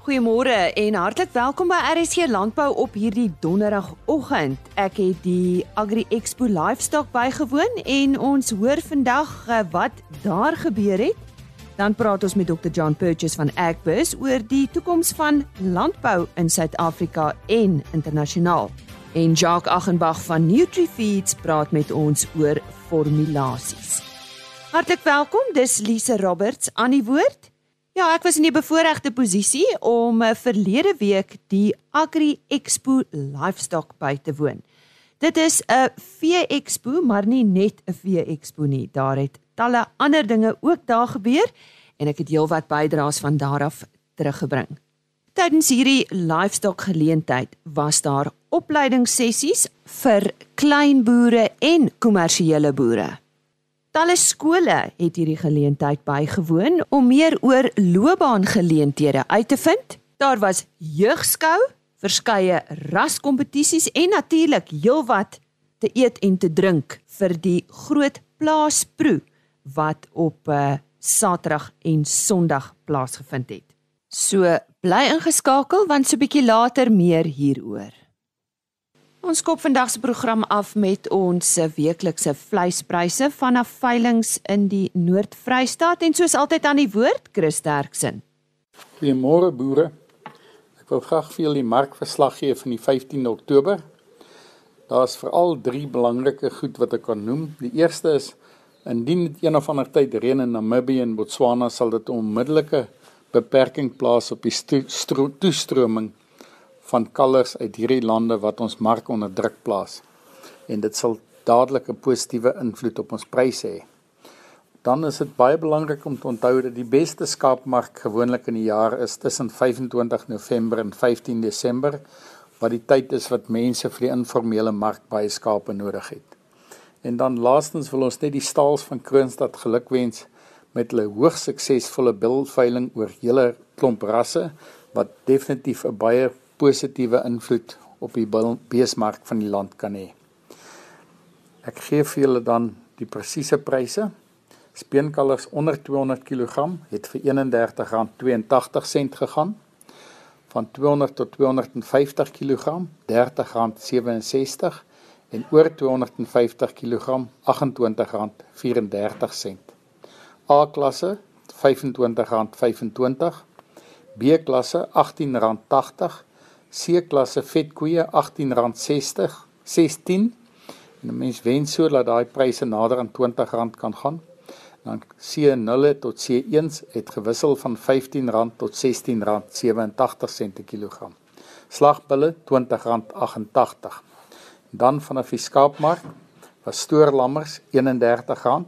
Goeiemôre en hartlik welkom by RSC Landbou op hierdie donderdagoggend. Ek het die Agri Expo Livestock bygewoon en ons hoor vandag eh, wat daar gebeur het. Dan praat ons met Dr. John Purchase van Agbus oor die toekoms van landbou in Suid-Afrika en internasionaal. En Jacques Achenbach van NutriFeeds praat met ons oor formulasies. Hartlik welkom, dis Lise Roberts aan die woord. Ja, ek was in die bevoordeelde posisie om eh, verlede week die Agri Expo Livestock by te woon. Dit is 'n vee expo, maar nie net 'n vee expo nie. Daar het talle ander dinge ook daar gebeur en ek het heelwat bydraes van daar af teruggebring. Tydens hierdie livestock geleentheid was daar opleidingssessies vir klein boere en kommersiële boere. Talle skole het hierdie geleentheid bygewoon om meer oor loopbaangeleenthede uit te vind. Daar was jeugskou, verskeie raskompetisies en natuurlik heelwat te eet en te drink vir die groot plaasproe wat op 'n eh, Saterdag en Sondag plaasgevind het. So bly ingeskakel want so 'n bietjie later meer hieroor. Ons skop vandag se program af met ons weeklikse vleispryse vanaf veilinge in die Noord-Vrystaat en soos altyd aan die woord Chris Derksen. Goeiemôre boere. Ek wil graag vir julle die markverslag gee van die 15 Oktober. Daar's veral drie belangrike goed wat ek kan noem. Die eerste is indien dit een of ander tyd reën in Namibië en Botswana sal dit onmiddellike beperking plaas op die toestroming van kalvers uit hierdie lande wat ons mark onder druk plaas. En dit sal dadelik 'n positiewe invloed op ons pryse hê. Dan is dit baie belangrik om te onthou dat die beste skaapmark gewoonlik in die jaar is tussen 25 November en 15 Desember, wat die tyd is wat mense vir die informele mark baie skape nodig het. En dan laastens wil ons net die staals van Kroonstad gelukwens met hulle hoogs suksesvolle bilveiling oor hele klomp rasse wat definitief 'n baie positiewe invloed op die beesmark van die land kan hê. Ek gee vir julle dan die presiese pryse. Speenkalvers onder 200 kg het vir R31.82 gegaan. Van 200 tot 250 kg R30.67 en oor 250 kg R28.34. A klasse R25.25 B klasse R18.80 C-klasse vetkoeie R18.60 16 en 'n mens wens so dat daai pryse nader aan R20 kan gaan. Dan C0 tot C1 het gewissel van R15 tot R16.87 per kilogram. Slagbulle R20.88. Dan vanaf die skaapmark was stoorlammers R31,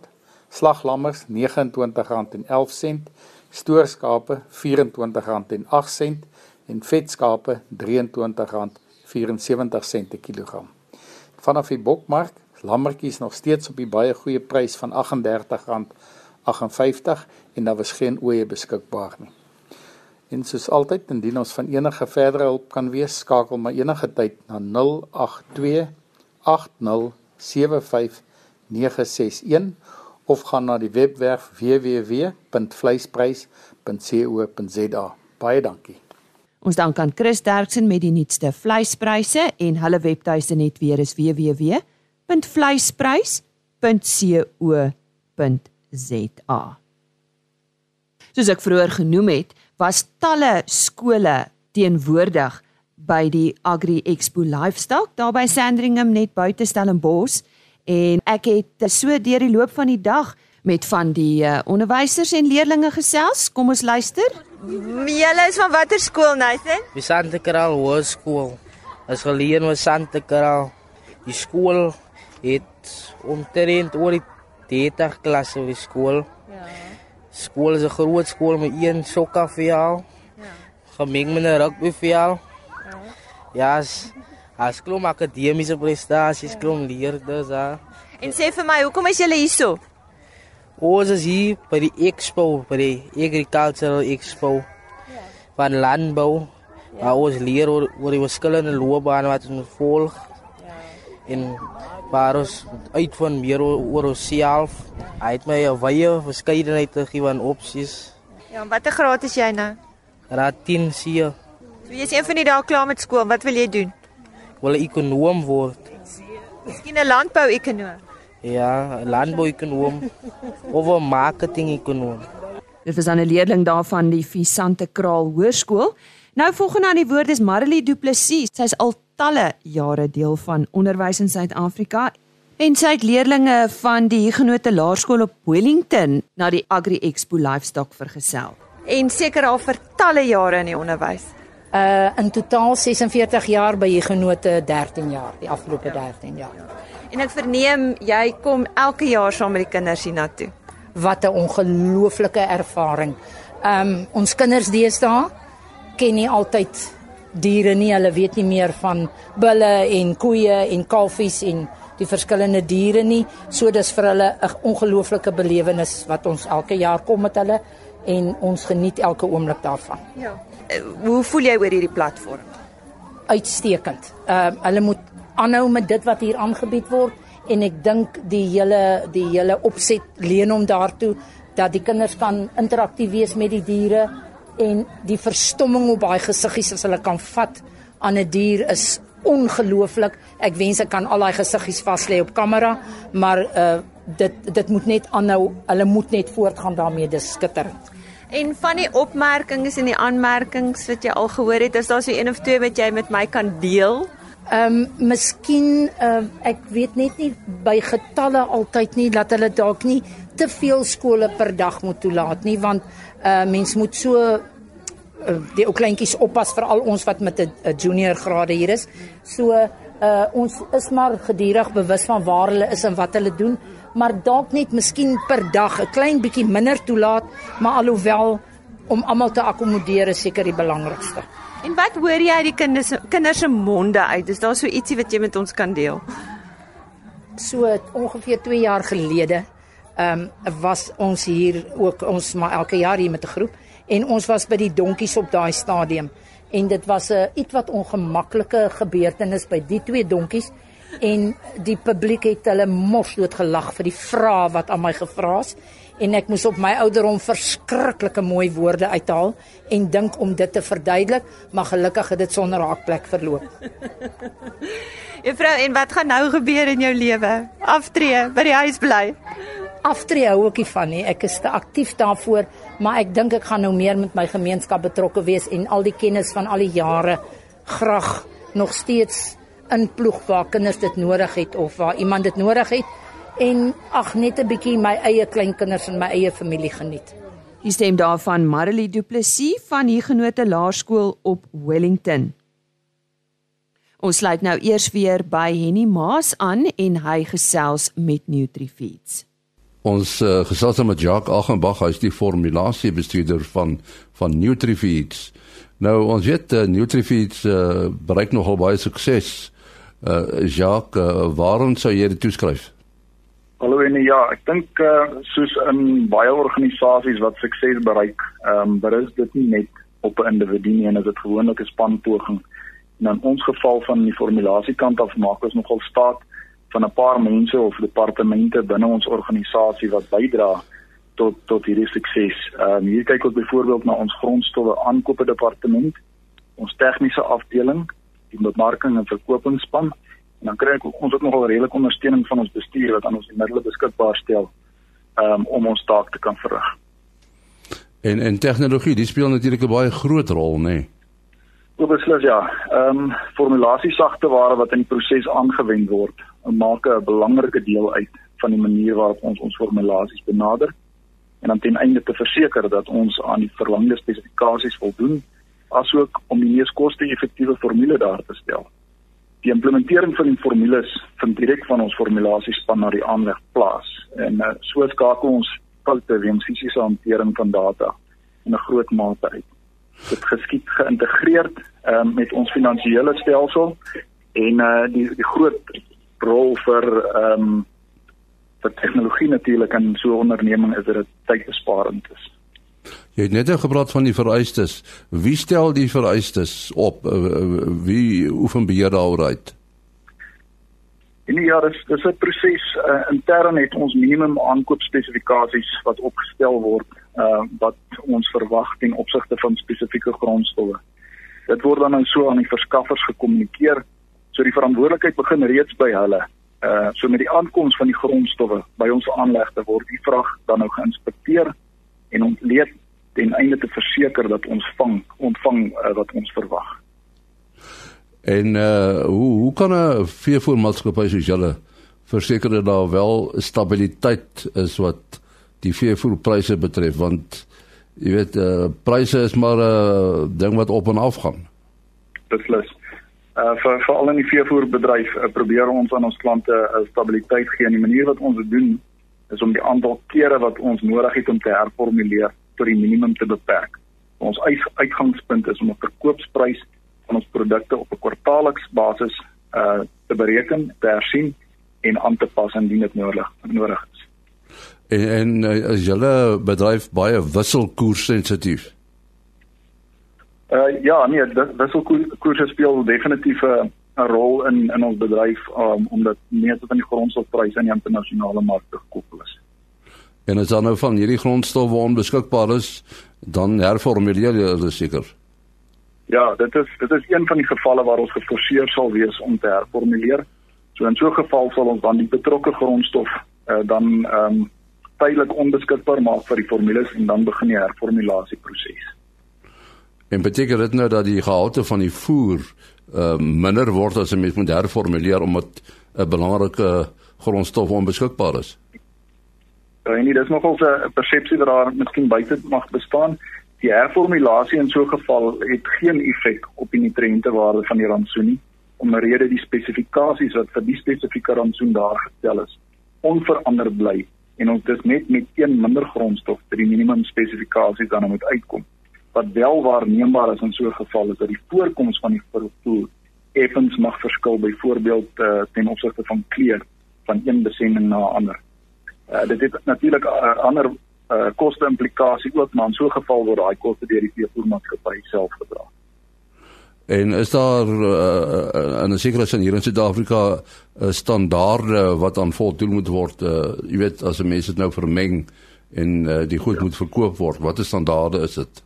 slaglammers R29.11, stoorskape R24.08 en vetskape R23.74 per kilogram. Vanaf die bokmark, lammetjies nog steeds op die baie goeie prys van R38.58 en daar was geen ooe beskikbaar nie. En soos altyd, indien ons van enige verdere hulp kan wees, skakel maar enige tyd na 082 8075961 of gaan na die webwerf www.vleisprys.co.za. Baie dankie. Ons dank aan Chris Derksen met die nuutste vleispryse en hulle webtuiste net weer is www.vleisprys.co.za. Soos ek vroeër genoem het, was talle skole teenwoordig by die Agri Expo Livestock daar by Sandringham net buite Stellenbosch en ek het so deur die loop van die dag met van die uh, onderwysers en leerders gesels. Kom ons luister. Julle is van watter skool, Nathan? Die Santa Caral Hoërskool. As geleer met Santa Caral. Die skool het omtrent oor die 30 klasse op die skool. Ja. Skool is 'n groot skool met een sokkerveld. Ja. Gemeng met 'n rugbyveld. Ja. Ja, as, as klom akademiese prestasies, ja. klom leerders daar. En sê vir my, hoekom is julle hierso? Ons is hier by die expo, by die agricultural expo ja. van landbou. Ja. Waar ons leer oor, oor die verskillende loopbane wat ons volg. Ja. En waar ons uitvind meer oor, oor onsself. Ja. Hy het my 'n wye verskeidenheid gegee van opsies. Ja, en watter graad is jy nou? Graad 10 C. So jy's een van die dae klaar met skool. Wat wil jy doen? Wil 'n ekonom word. Miskien 'n landbou-ekonoom. Ja, 'n landbou-ekonom of 'n marketing-ekonom. Dit was dan 'n leerling daarvan die Visante Kraal Hoërskool. Nou volgende aan die woord is Marilee Du Plessis. Sy's al talle jare deel van onderwys in Suid-Afrika en sy het leerlinge van die Huguenot Laerskool op Wellington na die Agri Expo Livestock vergesel. En seker al vir talle jare in die onderwys. Uh in totaal 46 jaar by Huguenote 13 jaar, die afgelope 13 jaar. En ek verneem jy kom elke jaar saam met die kinders hiernatoe. Wat 'n ongelooflike ervaring. Um ons kinders deesdae ken nie altyd diere nie. Hulle weet nie meer van bulle en koeie en kalfies en die verskillende diere nie. So dis vir hulle 'n ongelooflike belewenis wat ons elke jaar kom met hulle en ons geniet elke oomblik daarvan. Ja. Hoe voel jy oor hierdie platform? Uitstekend. Ehm uh, hulle moet aanhou met dit wat hier aangebied word en ek dink die hele die hele opset leen hom daartoe dat die kinders kan interaktief wees met die diere en die verstomming op daai gesiggies as hulle kan vat aan 'n dier is ongelooflik. Ek wens ek kan al daai gesiggies vas lê op kamera, maar uh dit dit moet net aanhou. Hulle moet net voortgaan daarmee. Dis skitterend. En van die opmerkings en die aanmerkings wat jy al gehoor het, is daar so een of twee wat jy met my kan deel? Ehm um, miskien uh, ek weet net nie by getalle altyd nie dat hulle dalk nie te veel skole per dag moet toelaat nie want uh mens moet so uh, die ou kleintjies oppas vir al ons wat met 'n junior grade hier is. So uh ons is maar gedurig bewus van waar hulle is en wat hulle doen, maar dalk net miskien per dag 'n klein bietjie minder toelaat, maar alhoewel om almal te akkommodeer is seker die belangrikste. En wat hoor jy uit die kinders kinders se monde uit? Is daar so ietsie wat jy met ons kan deel? So ongeveer 2 jaar gelede ehm um, was ons hier ook ons maar elke jaar hier met 'n groep en ons was by die donkies op daai stadium en dit was 'n iets wat ongemaklike gebeurtenis by die twee donkies en die publiek het hulle mos dood gelag vir die vrae wat aan my gevra is en ek moes op my ouderdom verskriklike mooi woorde uithaal en dink om dit te verduidelik maar gelukkig het dit sonder raakplek verloop. Juffrou, en wat gaan nou gebeur in jou lewe? Aftree, by die huis bly aftree hou ek nie van nie. Ek is te aktief daarvoor, maar ek dink ek gaan nou meer met my gemeenskap betrokke wees en al die kennis van al die jare graag nog steeds inploeg waar kinders dit nodig het of waar iemand dit nodig het en ag net 'n bietjie my eie kleinkinders en my eie familie geniet. Hier stem daarvan Marilee Du Plessis van Huguenot Laerskool op Wellington. Ons sluit nou eers weer by Henny Maas aan en hy gesels met Nutrifeeds. Ons uh, gesels met Jacques Aghenbach, hy is die formulasiebestuurder van van Nutrifeeds. Nou ons weet uh, Nutrifeeds uh, bereik nogal baie sukses. Uh, Jacques, uh, waarom sou jy dit toeskryf? Hallo en ja, ek dink uh, soos in baie organisasies wat sukses bereik, ehm um, berus dit nie net op 'n individu nie en dit gewoonlik 'n spanpoging. En in ons geval van die formulasiekant af maak ons nogal staat van 'n paar mense of departemente binne ons organisasie wat bydra tot tot hierdie sukses. Ehm um, hier kyk ons byvoorbeeld na ons grondstowwe aankope departement, ons tegniese afdeling, die bemarking en verkopingsspan en dan kry ek ons ook nogal redelike ondersteuning van ons bestuur wat aan ons die middele beskikbaar stel um, om ons taak te kan verrig. En en tegnologie, dit speel natuurlik 'n baie groot rol, nê? Nee? Beslis ja. Ehm um, formulasie sagte ware wat in die proses aangewend word, maak 'n belangrike deel uit van die manier waarop ons ons formulasies benader en dan ten einde te verseker dat ons aan die verlangde spesifikasies voldoen, asook om die mees koste-effektiewe formule daar te stel. Die implementering van die formules vind direk van ons formulasiespan na die aanleg plaas en uh, so skakel ons foute weens fisiese hantering van data in 'n groot mate uit dit geskied geïntegreerd um, met ons finansiële stelsel en uh, die die groot rol vir ehm um, vir tegnologie natuurlik in so 'n onderneming is dit tydbesparend is. Jy het net gepraat van die vereistes. Wie stel die vereistes op? Uh, wie oefen beheer daaroor uit? En ja, dis dis 'n proses uh, intern het ons minimum aankoopspesifikasies wat opgestel word uh wat ons verwag ten opsigte van spesifieke grondstowwe. Dit word dan nou so aan die verskaffers gekommunikeer. So die verantwoordelikheid begin reeds by hulle. Uh so met die aankoms van die grondstowwe by ons aanlegte word die vrag dan nou geïnspekteer en ontleed ten einde te verseker dat ons vang ontvang uh, wat ons verwag. En uh hoe hoe kan 'n veevoermaatskappy soos julle verseker dat daar wel stabiliteit is wat die veevoerpryse betref want jy weet uh pryse is maar 'n uh, ding wat op en af gaan. Beslis. Uh vir veral in die veevoerbedryf uh, probeer ons aan ons klante uh, stabiliteit gee en die manier wat ons dit doen is om die aantal kere wat ons nodig het om te herformuleer tot die minimum te beperk. Ons uitgangspunt is om 'n verkoopsprys van ons produkte op 'n kwartaalliks basis uh te bereken, te hersien en aan te pas indien dit nodig nodig is. En en uh, is julle bedryf baie wisselkoers sensitief? Uh ja, nee, wisselkoers speel definitief 'n 'n rol in in ons bedryf um, omdat meeste van die grondstofpryse aan die internasionale markte gekoppel is. En as dan nou van hierdie grondstowwe onbeskikbaar is, dan herformuleer jy dit seker. Ja, dit is dit is een van die gevalle waar ons geforseer sal wees om te herformuleer. So in so 'n geval sal ons dan die betrokke grondstof uh, dan ehm um, tydelik onbeskikbaar maak vir die formules en dan begin die herformulasieproses. En beteken dit nou dat die gehalte van die voer uh, minder word as 'n mens moet herformuleer omdat 'n belangrike grondstof onbeskikbaar is? En dit is nogal 'n persepsie wat daar miskien buite mag bestaan die herformulasie in so 'n geval het geen effek op die nutriëntewaarde van die rantsoen nie omdat die spesifikasies wat vir die spesifieke rantsoen daar gestel is onverander bly en ons dis net met een minder grondstof by die minimum spesifikasies dan moet uitkom wat wel waarneembaar is in so 'n geval is dat die voorkoms van die vervoer effens mag verskil byvoorbeeld uh, ten opsigte van kleur van een besending na 'n ander. Uh, dit het natuurlik uh, ander uh, koste implikasie ook maar in so 'n geval word daai koste deur die veevoermaatskappy self gedra. En is daar uh, in 'n sekere sin hier in Suid-Afrika 'n standaarde wat aan voldoen moet word? Uh, jy weet as 'n mens dit nou vermeng en uh, die goed ja. moet verkoop word, watter standaarde is dit?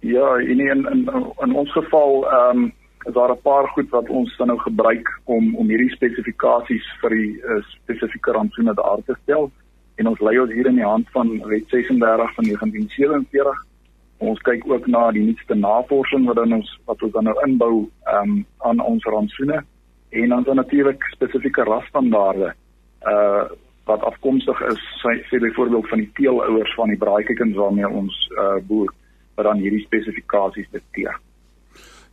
Ja, in in in, in ons geval ehm um, is daar 'n paar goed wat ons dan nou gebruik om om hierdie spesifikasies vir die uh, spesifieke rantsoene daar te stel en ons lei ons hier in die hand van Wet 36 van 1947. Ons kyk ook na die nuutste navorsing wat dan ons wat ons dan nou inbou um, aan ons rantsoene en dan natuurlik spesifieke rasstandaarde uh wat afkomstig is sê, sê byvoorbeeld van die teelouers van die braaikykens waarmee ons uh boer wat dan hierdie spesifikasies dikteer.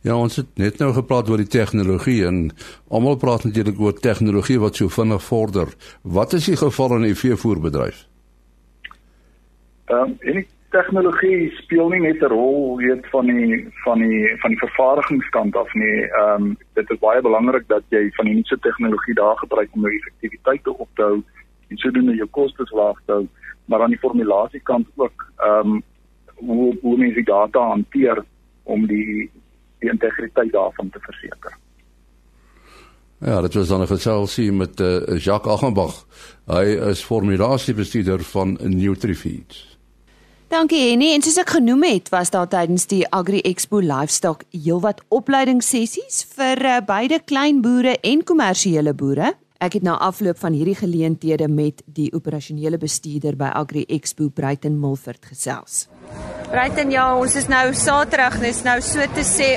Ja, ons het net nou gepraat oor die tegnologie en almal praat natuurlik oor tegnologie wat so vinnig vorder. Wat is die geval in die veevoerbedryf? Ehm um, en tegnologie speel nie net 'n rol weet van die van die van die vervaardigingskant af nie. Ehm um, dit is baie belangrik dat jy van die nuutste tegnologie daar gebruik om jou effektiwiteit te op te hou en sodoende jou kostes laag te hou, maar aan die formulasiekant ook ehm um, hoe hoe mens die data hanteer om die die integriteit daarvan te verseker. Ja, dit was dan 'n geselsie met uh, Jacques Achenbach. Hy is formulasiebestuurder van Nutrifeeds. Dankie Henny. En soos ek genoem het, was daar tydens die Agri Expo Livestock heelwat opleidingssessies vir uh, beide klein boere en kommersiële boere. Ek het na afloop van hierdie geleenthede met die operasionele bestuurder by Agri Expo Bruiten Milford gesels. Bruiten ja, ons is nou Saterdag, dis nou so te sê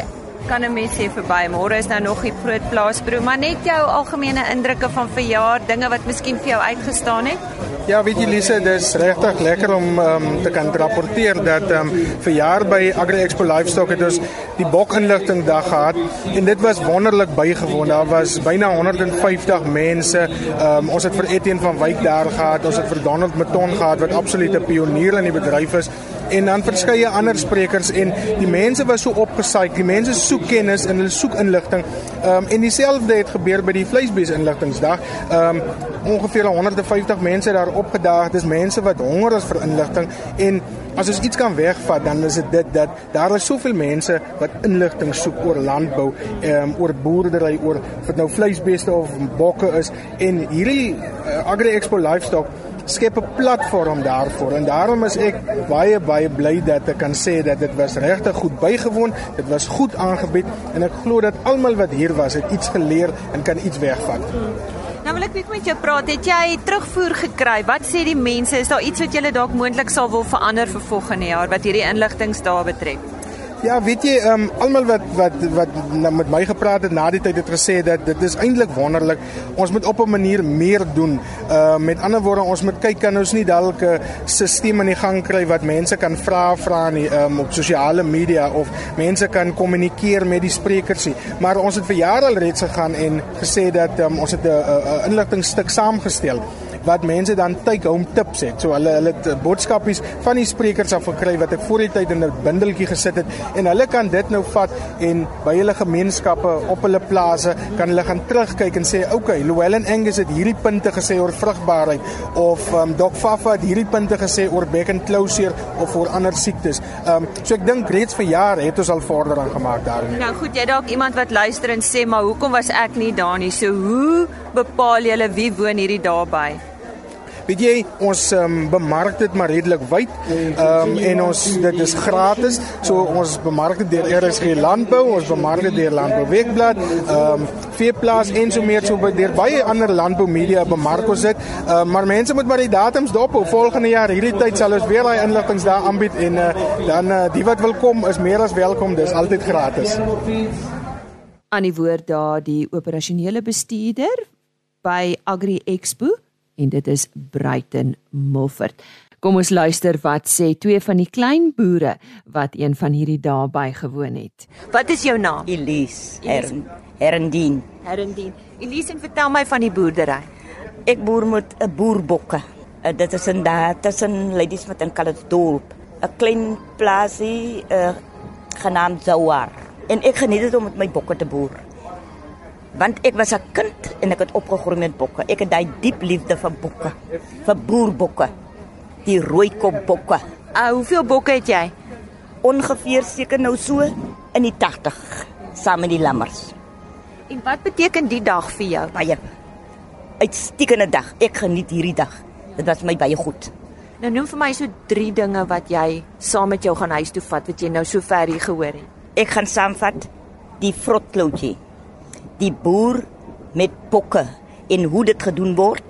kan 'n mens sê verby. Môre is nou nog die groot plaasbroe, maar net jou algemene indrukke van verjaar, dinge wat miskien vir jou uitgestaan het. Ja, weet jy Lise, dis regtig lekker om um, te kan rapporteer dat um, verjaar by Agri Expo Livestock het ons die bokinligting dag gehad en dit was wonderlik bygewoon. Daar was byna 150 mense. Um, ons het vir Etienne van Wyk daar gehad, ons het vir Donald Meton gehad wat absolute pionier in die bedryf is en dan verskeie ander sprekers en die mense was so opgesaai. Die mense soek kennis en hulle soek inligting. Ehm um, en dieselfde het gebeur by die vleisbees inligtingsdag. Ehm um, ongeveer 150 mense daar opgedaag. Dis mense wat honger is vir inligting en as ons iets kan wegvat dan is dit dit dat daar is soveel mense wat inligting soek oor landbou, ehm um, oor boerdery, oor of dit nou vleisbeeste of bokke is en hierdie uh, Agri Expo Livestock skep 'n platform daarvoor en daarom is ek baie baie bly dat ek kan sê dat dit was regtig goed bygewoon, dit was goed aangebied en ek glo dat almal wat hier was het iets geleer en kan iets wegvat. Nou wil ek net met jou praat. Het jy terugvoer gekry? Wat sê die mense? Is daar iets wat jy dalk moontlik sal wil verander vir volgende jaar wat hierdie inligtingsdae betref? Ja, weet jy, ehm um, almal wat wat wat met my gepraat het na die tyd het gesê dat dit is eintlik wonderlik. Ons moet op 'n manier meer doen. Ehm uh, met ander woorde, ons moet kyk kan ons nie dalk 'n stelsel in die gang kry wat mense kan vra vra nie ehm um, op sosiale media of mense kan kommunikeer met die sprekers nie. Maar ons het vir jare al reeds gegaan en gesê dat um, ons het 'n inligtingstuk saamgestel wat mense dan take home tips het. So hulle hulle het eh, boodskapies van die sprekers af gekry wat ek voor die tyd in 'n bundeltjie gesit het en hulle kan dit nou vat en by hulle gemeenskappe op hulle plase kan hulle gaan terugkyk en sê okay, Llewellyn Angus het hierdie punte gesê oor vrugbaarheid of um, Doc Fafa het hierdie punte gesê oor back and closure of oor ander siektes. Um, so ek dink reeds vir jare het ons al vordering gemaak daarin. Nou goed, jy dalk iemand wat luister en sê maar hoekom was ek nie daar nie? So hoe bepaal julle wie woon hierdie daarby? Weet jy, ons um, bemark dit maar redelik wyd. Ehm um, en ons dit is gratis. So ons bemark dit deur RSG Landbou, ons bemark dit deur Landbou Weekblad, ehm um, Veeplaas en so meer so deur baie ander landbou media bemark ons dit. Ehm uh, maar mense moet maar die datums dop. Volgende jaar hierdie tyd sal ons weer daai inligting daar aanbied en uh, dan uh, die wat wil kom is meer as welkom. Dis altyd gratis. Aan die woord daar die operasionele bestuurder by Agri Expo en dit is Bruiten Moffert. Kom ons luister wat sê twee van die klein boere wat een van hierdie dae bygewoon het. Wat is jou naam? Elise Herendien. Herendien. Elise, vertel my van die boerdery. Ek boer met 'n boerbokke. Uh, dit is in daar tussen Ladysmith en Calitzdorp. 'n Klein plaasie uh, genaamd Zawar. En ek geniet dit om met my bokke te boer want ek was 'n kind en ek het opgegroei met bokke. Ek het daai diep liefde vir bokke, vir boerbokke. Die rooi kop bokke. Uh, hoeveel bokke het jy? Ongeveer seker nou so in die 80 saam met die lammers. En wat beteken die dag vir jou? Baie uitstekende dag. Ek geniet hierdie dag. Dit was my baie goed. Nou noem vir my so drie dinge wat jy saam met jou gaan huis toe vat wat jy nou so ver hier gehoor het. Ek gaan saamvat die vrotkloutjie die boer met bokke en hoe dit gedoen word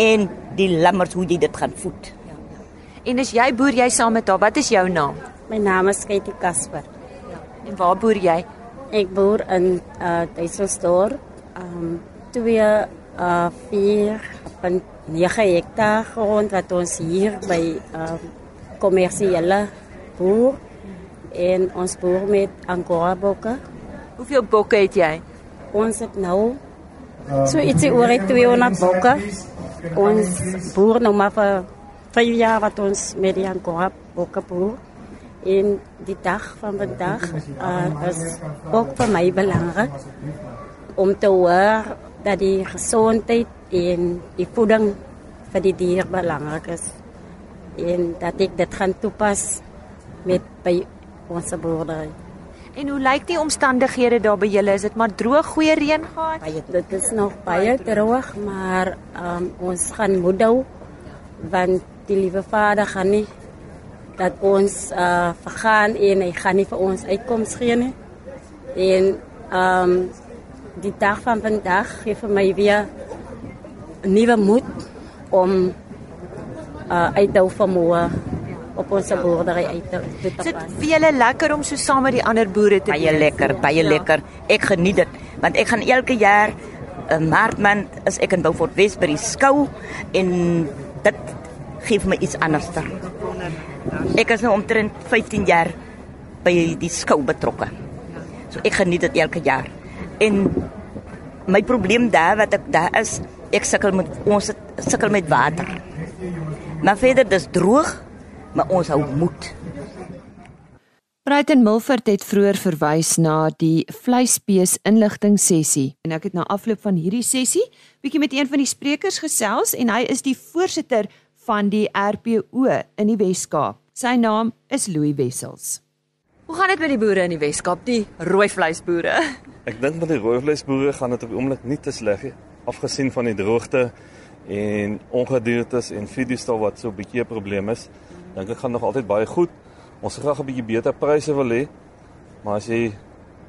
en die lammers hoe jy dit gaan voed. En as jy boer jy saam met haar, wat is jou naam? My naam is Katie Casper. En waar boer jy? Ek boer in uh Duiselsdorp. Um 2 uh 4.9 hektaar grond wat ons hier by um kommersiële boer en ons boer met angora bokke. Hoeveel bokke het jy? Ons het nou so ietsie oor 200 bokke. Ons boer nou maar vir 5 jaar wat ons met die Angora bokke boer. En die dag van vandag uh, is ook vir my belangrik om te hoor dat die gesondheid en die voeding vir die dier belangrik is. En dat ek dit gaan toepas met by ons boerdery. En hoe lyk die omstandighede daar by julle? Is dit maar droog, goeie reën gehad? Baie, dit is nog baie droog, maar um, ons gaan moed hou want die liewe Vader gaan nie dat ons uh vergaan en hy gaan nie vir ons uitkoms gee nie. En um die dag van vandag gee vir my weer nuwe moed om uh uit te hou van môre op ons boerdery uit te te pas. Dit vir julle lekker om so saam met die ander boere te baie lekker, baie ja. lekker. Ek geniet dit want ek gaan elke jaar 'n maart maand as ek in Beaufort West by die skou en dit gee vir my iets anders. Ek is nou omtrent 15 jaar by die skou betrokke. So ek geniet dit elke jaar. En my probleem daar wat ek daar is, ek sukkel met ons sukkel met water. Maar verder dis droog maar ons hou moed. Bruiten Milford het vroeër verwys na die vleisbees inligting sessie en ek het na afloop van hierdie sessie bietjie met een van die sprekers gesels en hy is die voorsitter van die RPO in die Wes-Kaap. Sy naam is Louis Wessels. Hoe gaan dit met die boere in die Wes-Kaap, die rooi vleisboere? Ek dink met die rooi vleisboere gaan dit op die oomblik nie te sleg nie, afgesien van die droogte en ongediertes en fidiestal wat so 'n bietjie 'n probleem is. Dink ek gaan nog altyd baie goed. Ons sal graag 'n bietjie beter pryse wil hê. Maar as jy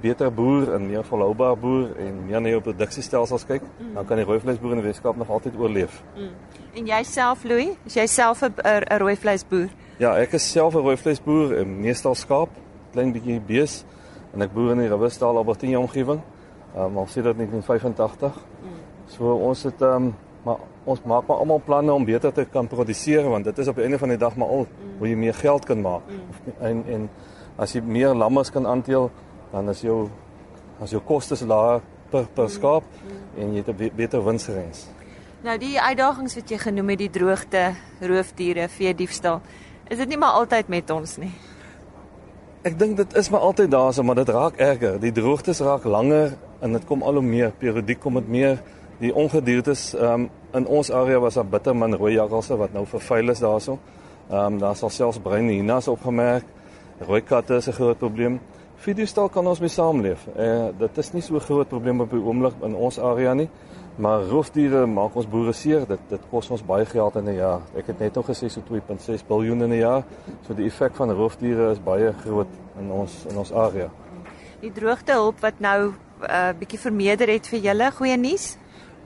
beter boer en meer volhoubaar boer en meer na jou produksiestelsels kyk, mm. dan kan die rooi vleisboer in die Weskaap nog altyd oorleef. Mm. En jouself Louis, is jy self 'n 'n rooi vleisboer? Ja, ek is self 'n rooi vleisboer, en meestal skaap, klein bietjie bees en ek boer in die Rivestal Albertina omgewing. Ehm um, al sien dit net in 85. Mm. So ons het ehm um, maar ons maak maar almal planne om beter te kan produseer want dit is op die einde van die dag maar al mm. hoe jy meer geld kan maak. Mm. En en as jy meer lammes kan aanteel, dan is jou as jou kostes laer per per mm. skaap mm. en jy het 'n beter winsrens. Nou die uitdagings wat jy genoem het, die droogte, roofdiere, vee diefstal, is dit nie maar altyd met ons nie. Ek dink dit is maar altyd daar so, maar dit raak erger. Die droogtes raak langer en dit kom al hoe meer periodiek kom dit meer die ongediertes um, in ons area was daar bitter min rooi jakkalse wat nou vervuil is daarso. Ehm um, daar sal selfs bruin hyenas opgemerk. Rooi katte is 'n groot probleem. Fidiestal kan ons mee saamleef. Eh dit is nie so 'n groot probleem op die oomblik in ons area nie. Maar roofdiere maak ons boere seer. Dit dit kos ons baie geld in 'n jaar. Ek het net al gesê so 2.6 miljard in 'n jaar. So die effek van roofdiere is baie groot in ons in ons area. Die droogtehulp wat nou 'n uh, bietjie vermeerder het vir julle, goeie nuus?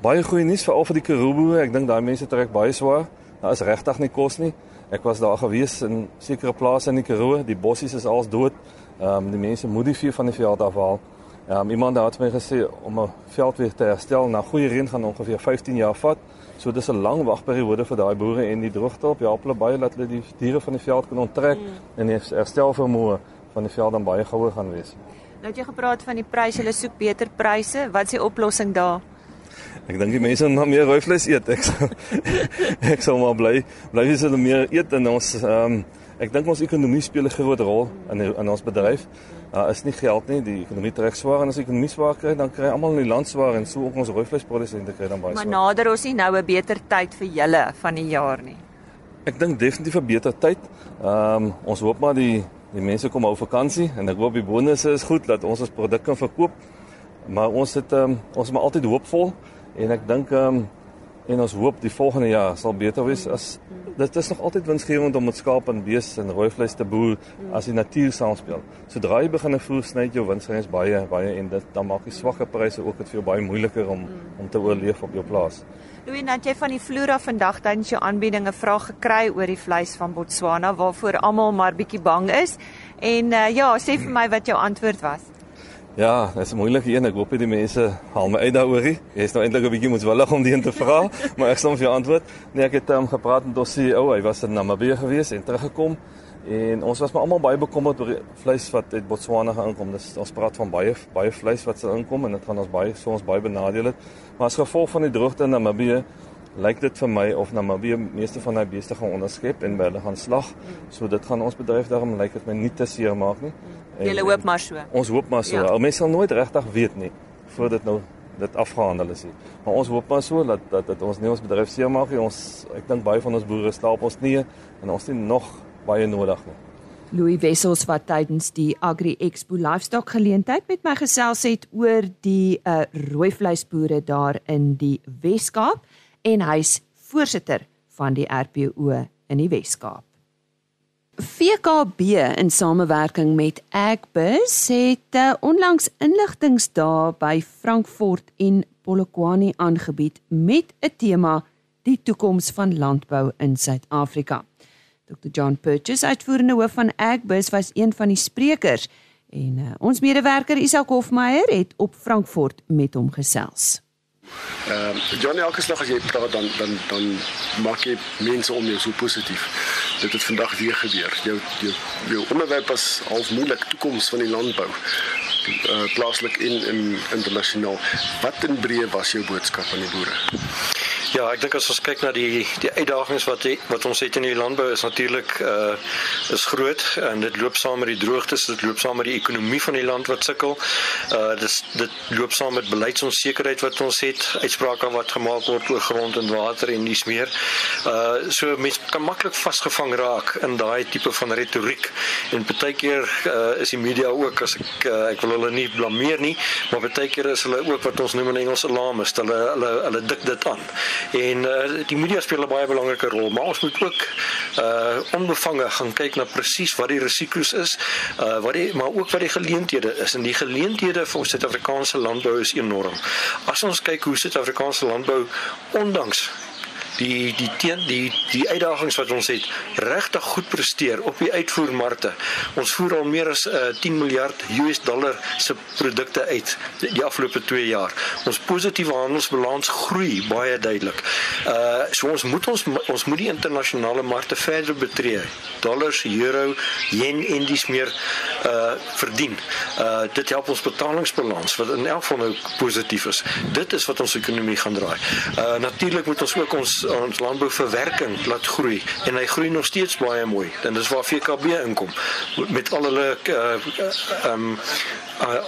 Baie goeie nuus vir al vir die Karoo. Ek dink daai mense trek baie swaar. Daar is regtig nie kos nie. Ek was daar gewees in sekere plase in die Karoo. Die bossies is als dood. Ehm um, die mense moet die vee van die veld afhaal. Ehm um, iemand het my gesê om 'n veld weer te herstel na goeie reën gaan ongeveer 15 jaar vat. So dis 'n lang wagperiode vir daai boere en die droogte op help hulle baie dat hulle die diere van die veld kan onttrek mm. en die herstel vermoë van die veld dan baie gouer gaan wees. Nou het jy gepraat van die pryse, hulle soek beter pryse. Wat is die oplossing daar? Ek dink die mense moet meer rooi vleis eet. Ek sal, ek sal maar bly bly as hulle meer eet en ons ehm um, ek dink ons ekonomie speel 'n groot rol in in ons bedryf. Daar uh, is nie geld nie, die ekonomie trek swaar en as die ekonomie swaar kry, dan kry almal in die land swaar en so ook ons rooi vleisprodusente kry dan baie swaar. Maar nader ons nie nou 'n beter tyd vir julle van die jaar nie. Ek dink definitief 'n beter tyd. Ehm um, ons hoop maar die die mense kom hou vakansie en ek hoop die bonusse is goed dat ons ons produk kan verkoop. Maar ons het um, ons is maar altyd hoopvol en ek dink um, en ons hoop die volgende jaar sal beter wees as dit is nog altyd winsgewend om met skaap en bees en rooi vleis te boer as die natuur saamspeel. Sodra jy begin voer sny jy winsgewens baie baie en dit dan maak die swakker pryse ook dit vir jou baie moeiliker om om te oorleef op jou plaas. Louis, net jy van die Flora vandag tydens jou aanbiedinge vra gekry oor die vleis van Botswana waarvoor almal maar bietjie bang is. En uh, ja, sê vir my wat jou antwoord was. Ja, dit is 'n moeilike een. Ek hoop die mense haal my uit daaroor. Jy is nou eintlik 'n bietjie moetswillig om die een te vra, maar ek sal vir jou antwoord. Nee, ek het um, gepraat met ons CEO. Hy was in Namibië gewees en teruggekom en ons was maar almal baie bekommerd oor die vleis wat uit Botswana gekom. Dis ons praat van baie baie vleis wat sal inkom en dit gaan ons baie so ons baie benadeel het. Maar as gevolg van die droogte in Namibië lyk dit vir my of Namibië meeste van daai beeste gaan onderskep en hulle gaan slag. So dit gaan ons bedryf daarom lyk dit my nie te seer maak nie. Jy hoop maar so. Ons hoop maar so. Ja. Mense sal nooit regtig weet nie voordat dit nou dit afgehandel is nie. Maar ons hoop maar so dat dat dit ons nie ons bedryf seer maak nie. Ons ek dink baie van ons boere slaap ons nie en ons het nog baie nodig nie. Louis Wessels wat tydens die Agri Expo Livestock geleentheid met my gesels het oor die uh, rooi vleisboere daar in die Wes-Kaap en hy's voorsitter van die RPO in die Wes-Kaap. VKB in samewerking met Agbus het uh, onlangs inligtingsdae by Frankfurt en Polokwane aangebied met 'n tema die toekoms van landbou in Suid-Afrika. Dr John Purchase, uitvoerende hoof van Agbus, was een van die sprekers en uh, ons medewerker Isak Hofmeyer het op Frankfurt met hom gesels. Ehm uh, Johnny elke slag as jy praat dan dan dan maak jy mense om jou so positief. Dit het vandag weer gebeur. Jou jou jou onderwerp was half moeilik toekoms van die landbou. Uh, plaaslik en in internasionaal. Wat in breë was jou boodskap aan die boere? Ja, ek dink as ons kyk na die die uitdagings wat die, wat ons het in die landbou is natuurlik uh is groot en dit loop saam met die droogtes, dit loop saam met die ekonomie van die land wat sukkel. Uh dis dit loop saam met beleidsonsekerheid wat ons het, uitsprake wat gemaak word oor grond en water en dis meer. Uh so mense kan maklik vasgevang raak in daai tipe van retoriek en baie keer uh is die media ook as ek uh, ek wil hulle nie blameer nie, maar baie keer is hulle ook wat ons noem in Engels alarmist. Hulle hulle hulle dik dit aan En uh, die media speel 'n baie belangrike rol, maar ons moet ook uh onbevange gaan kyk na presies wat die risiko's is, uh wat die maar ook wat die geleenthede is. En die geleenthede vir Suid-Afrikaanse landbou is enorm. As ons kyk hoe Suid-Afrikaanse landbou ondanks die die teen die die uitdagings wat ons het regtig goed presteer op die uitvoermarkte. Ons voer al meer as uh, 10 miljard US dollar se produkte uit die, die afgelope 2 jaar. Ons positiewe handelsbalans groei baie duidelik. Uh so ons moet ons ons moet die internasionale markte verder betree. Dollars, euro, yen en dis meer uh verdien. Uh dit help ons betalingsbalans wat in elk geval nou positief is. Dit is wat ons ekonomie gaan draai. Uh natuurlik moet ons ook ons ons landbouverwerking laat groei en hy groei nog steeds baie mooi. En dis waar VKB inkom met al hulle uh um uh,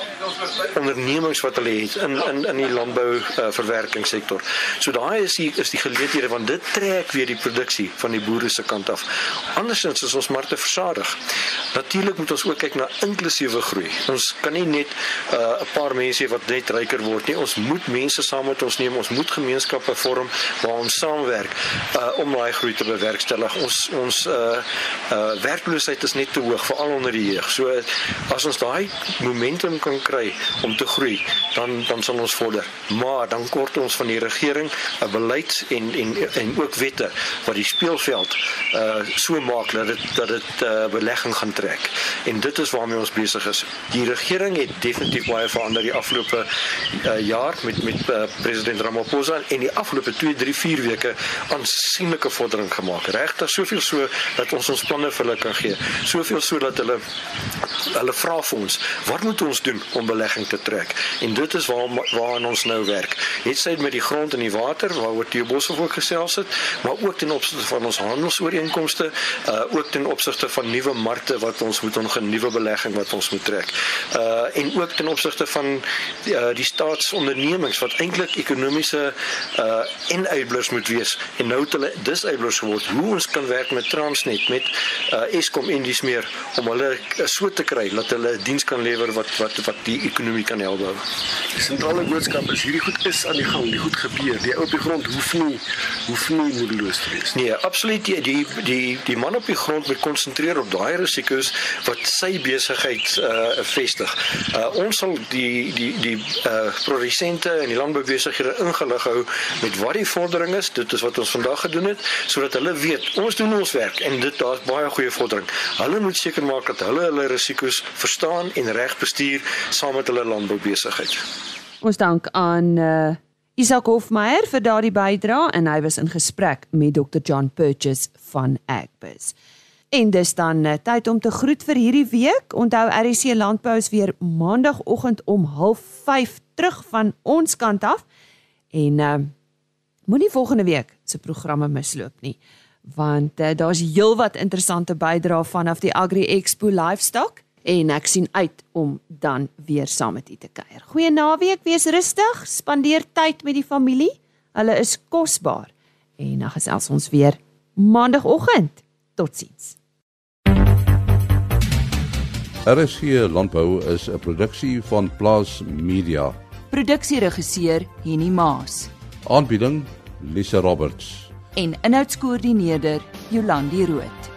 ondernemings wat hulle het in in in die landbou uh, verwerkingssektor. So daai is die is die geleenthede want dit trek weer die produksie van die boere se kant af. Andersins is ons markte versadig. Natuurlik moet ons ook kyk na inklusiewe groei. Ons kan nie net 'n uh, paar mense wat net ryker word nie. Ons moet mense saam met ons neem. Ons moet gemeenskappe vorm waar ons saamwerk uh, om daai groei te bewerkstellig. Ons ons uh uh werkloosheid is net te hoog veral onder die jeug. So as ons daai momentum kan kry om te groei, dan dan sal ons vorder. Maar dan kort ons van die regering 'n beleid en en en ook wette wat die speelveld uh so maak dat dit dat dit uh belegging gaan trek. En dit is waarmee ons besig is. Die regering het definitief baie verander die afgelope uh, jaar met met uh, president Ramaphosa en die afgelope 2, 3, 4 weke aansienlike vordering gemaak. Regtig soveel so dat ons ons planne vir hulle kan gee. Soveel so dat hulle hulle vra vir ons, wat moet ons doen om belegging te trek? En dit is waar waaraan ons nou werk. Het sy met die grond en die water waaroor Theo Boshoff ook gesels het, maar ook ten opsigte van ons handelsooreenkomste, uh ook ten opsigte van nuwe markte wat ons moet ons nuwe belegging wat ons moet trek. Uh en ook ten opsigte van die, uh, die staatsondernemings wat eintlik ekonomiese uh enablers moet wees en nou het hulle disablers geword. Hoe ons kan werk met Transnet, met uh Eskom en dis meer om hulle uh, so te kry dat hulle diens kan lewer wat wat wat die ekonomie kan help bou. Die sentrale boodskap is hierdie goed is aan die gang, die goed gebeur. Die ou op die grond hoef nie hoef nie moedeloos te wees. Nee, absoluut die die die die man op die grond moet konsentreer op daai risiko's wat sy besigheid uh vestig. Uh ons sal die die die uh produsente en die landboubesighede ingelig hou met wat die vordering is. Dit is wat ons vandag gedoen het sodat hulle weet ons doen ons werk en dit daar's baie goeie vordering. Hulle moet seker maak dat hulle hulle risiko's verstaan en reg bestuur saam met hulle landboubesigheid. Ons dank aan uh Isak Hofmeyer vir daardie bydrae en hy was in gesprek met Dr John Purchase van Agbus. En dis dan uh, tyd om te groet vir hierdie week. Onthou RC Landbou is weer maandagooggend om 05:30 terug van ons kant af. En uh moenie volgende week se programme misloop nie, want uh, daar's heelwat interessante bydrae vanaf die Agri Expo Livestock en ek sien uit om dan weer saam met u te kuier. Goeie naweek, wees rustig, spandeer tyd met die familie. Hulle is kosbaar. En dan gesels ons weer maandagooggend. Totsiens. RSG Landbou is 'n produksie van Plaas Media. Produksieregisseur Henny Maas. Aanbieding Lisa Roberts. En inhoudskoördineerder Jolandi Root.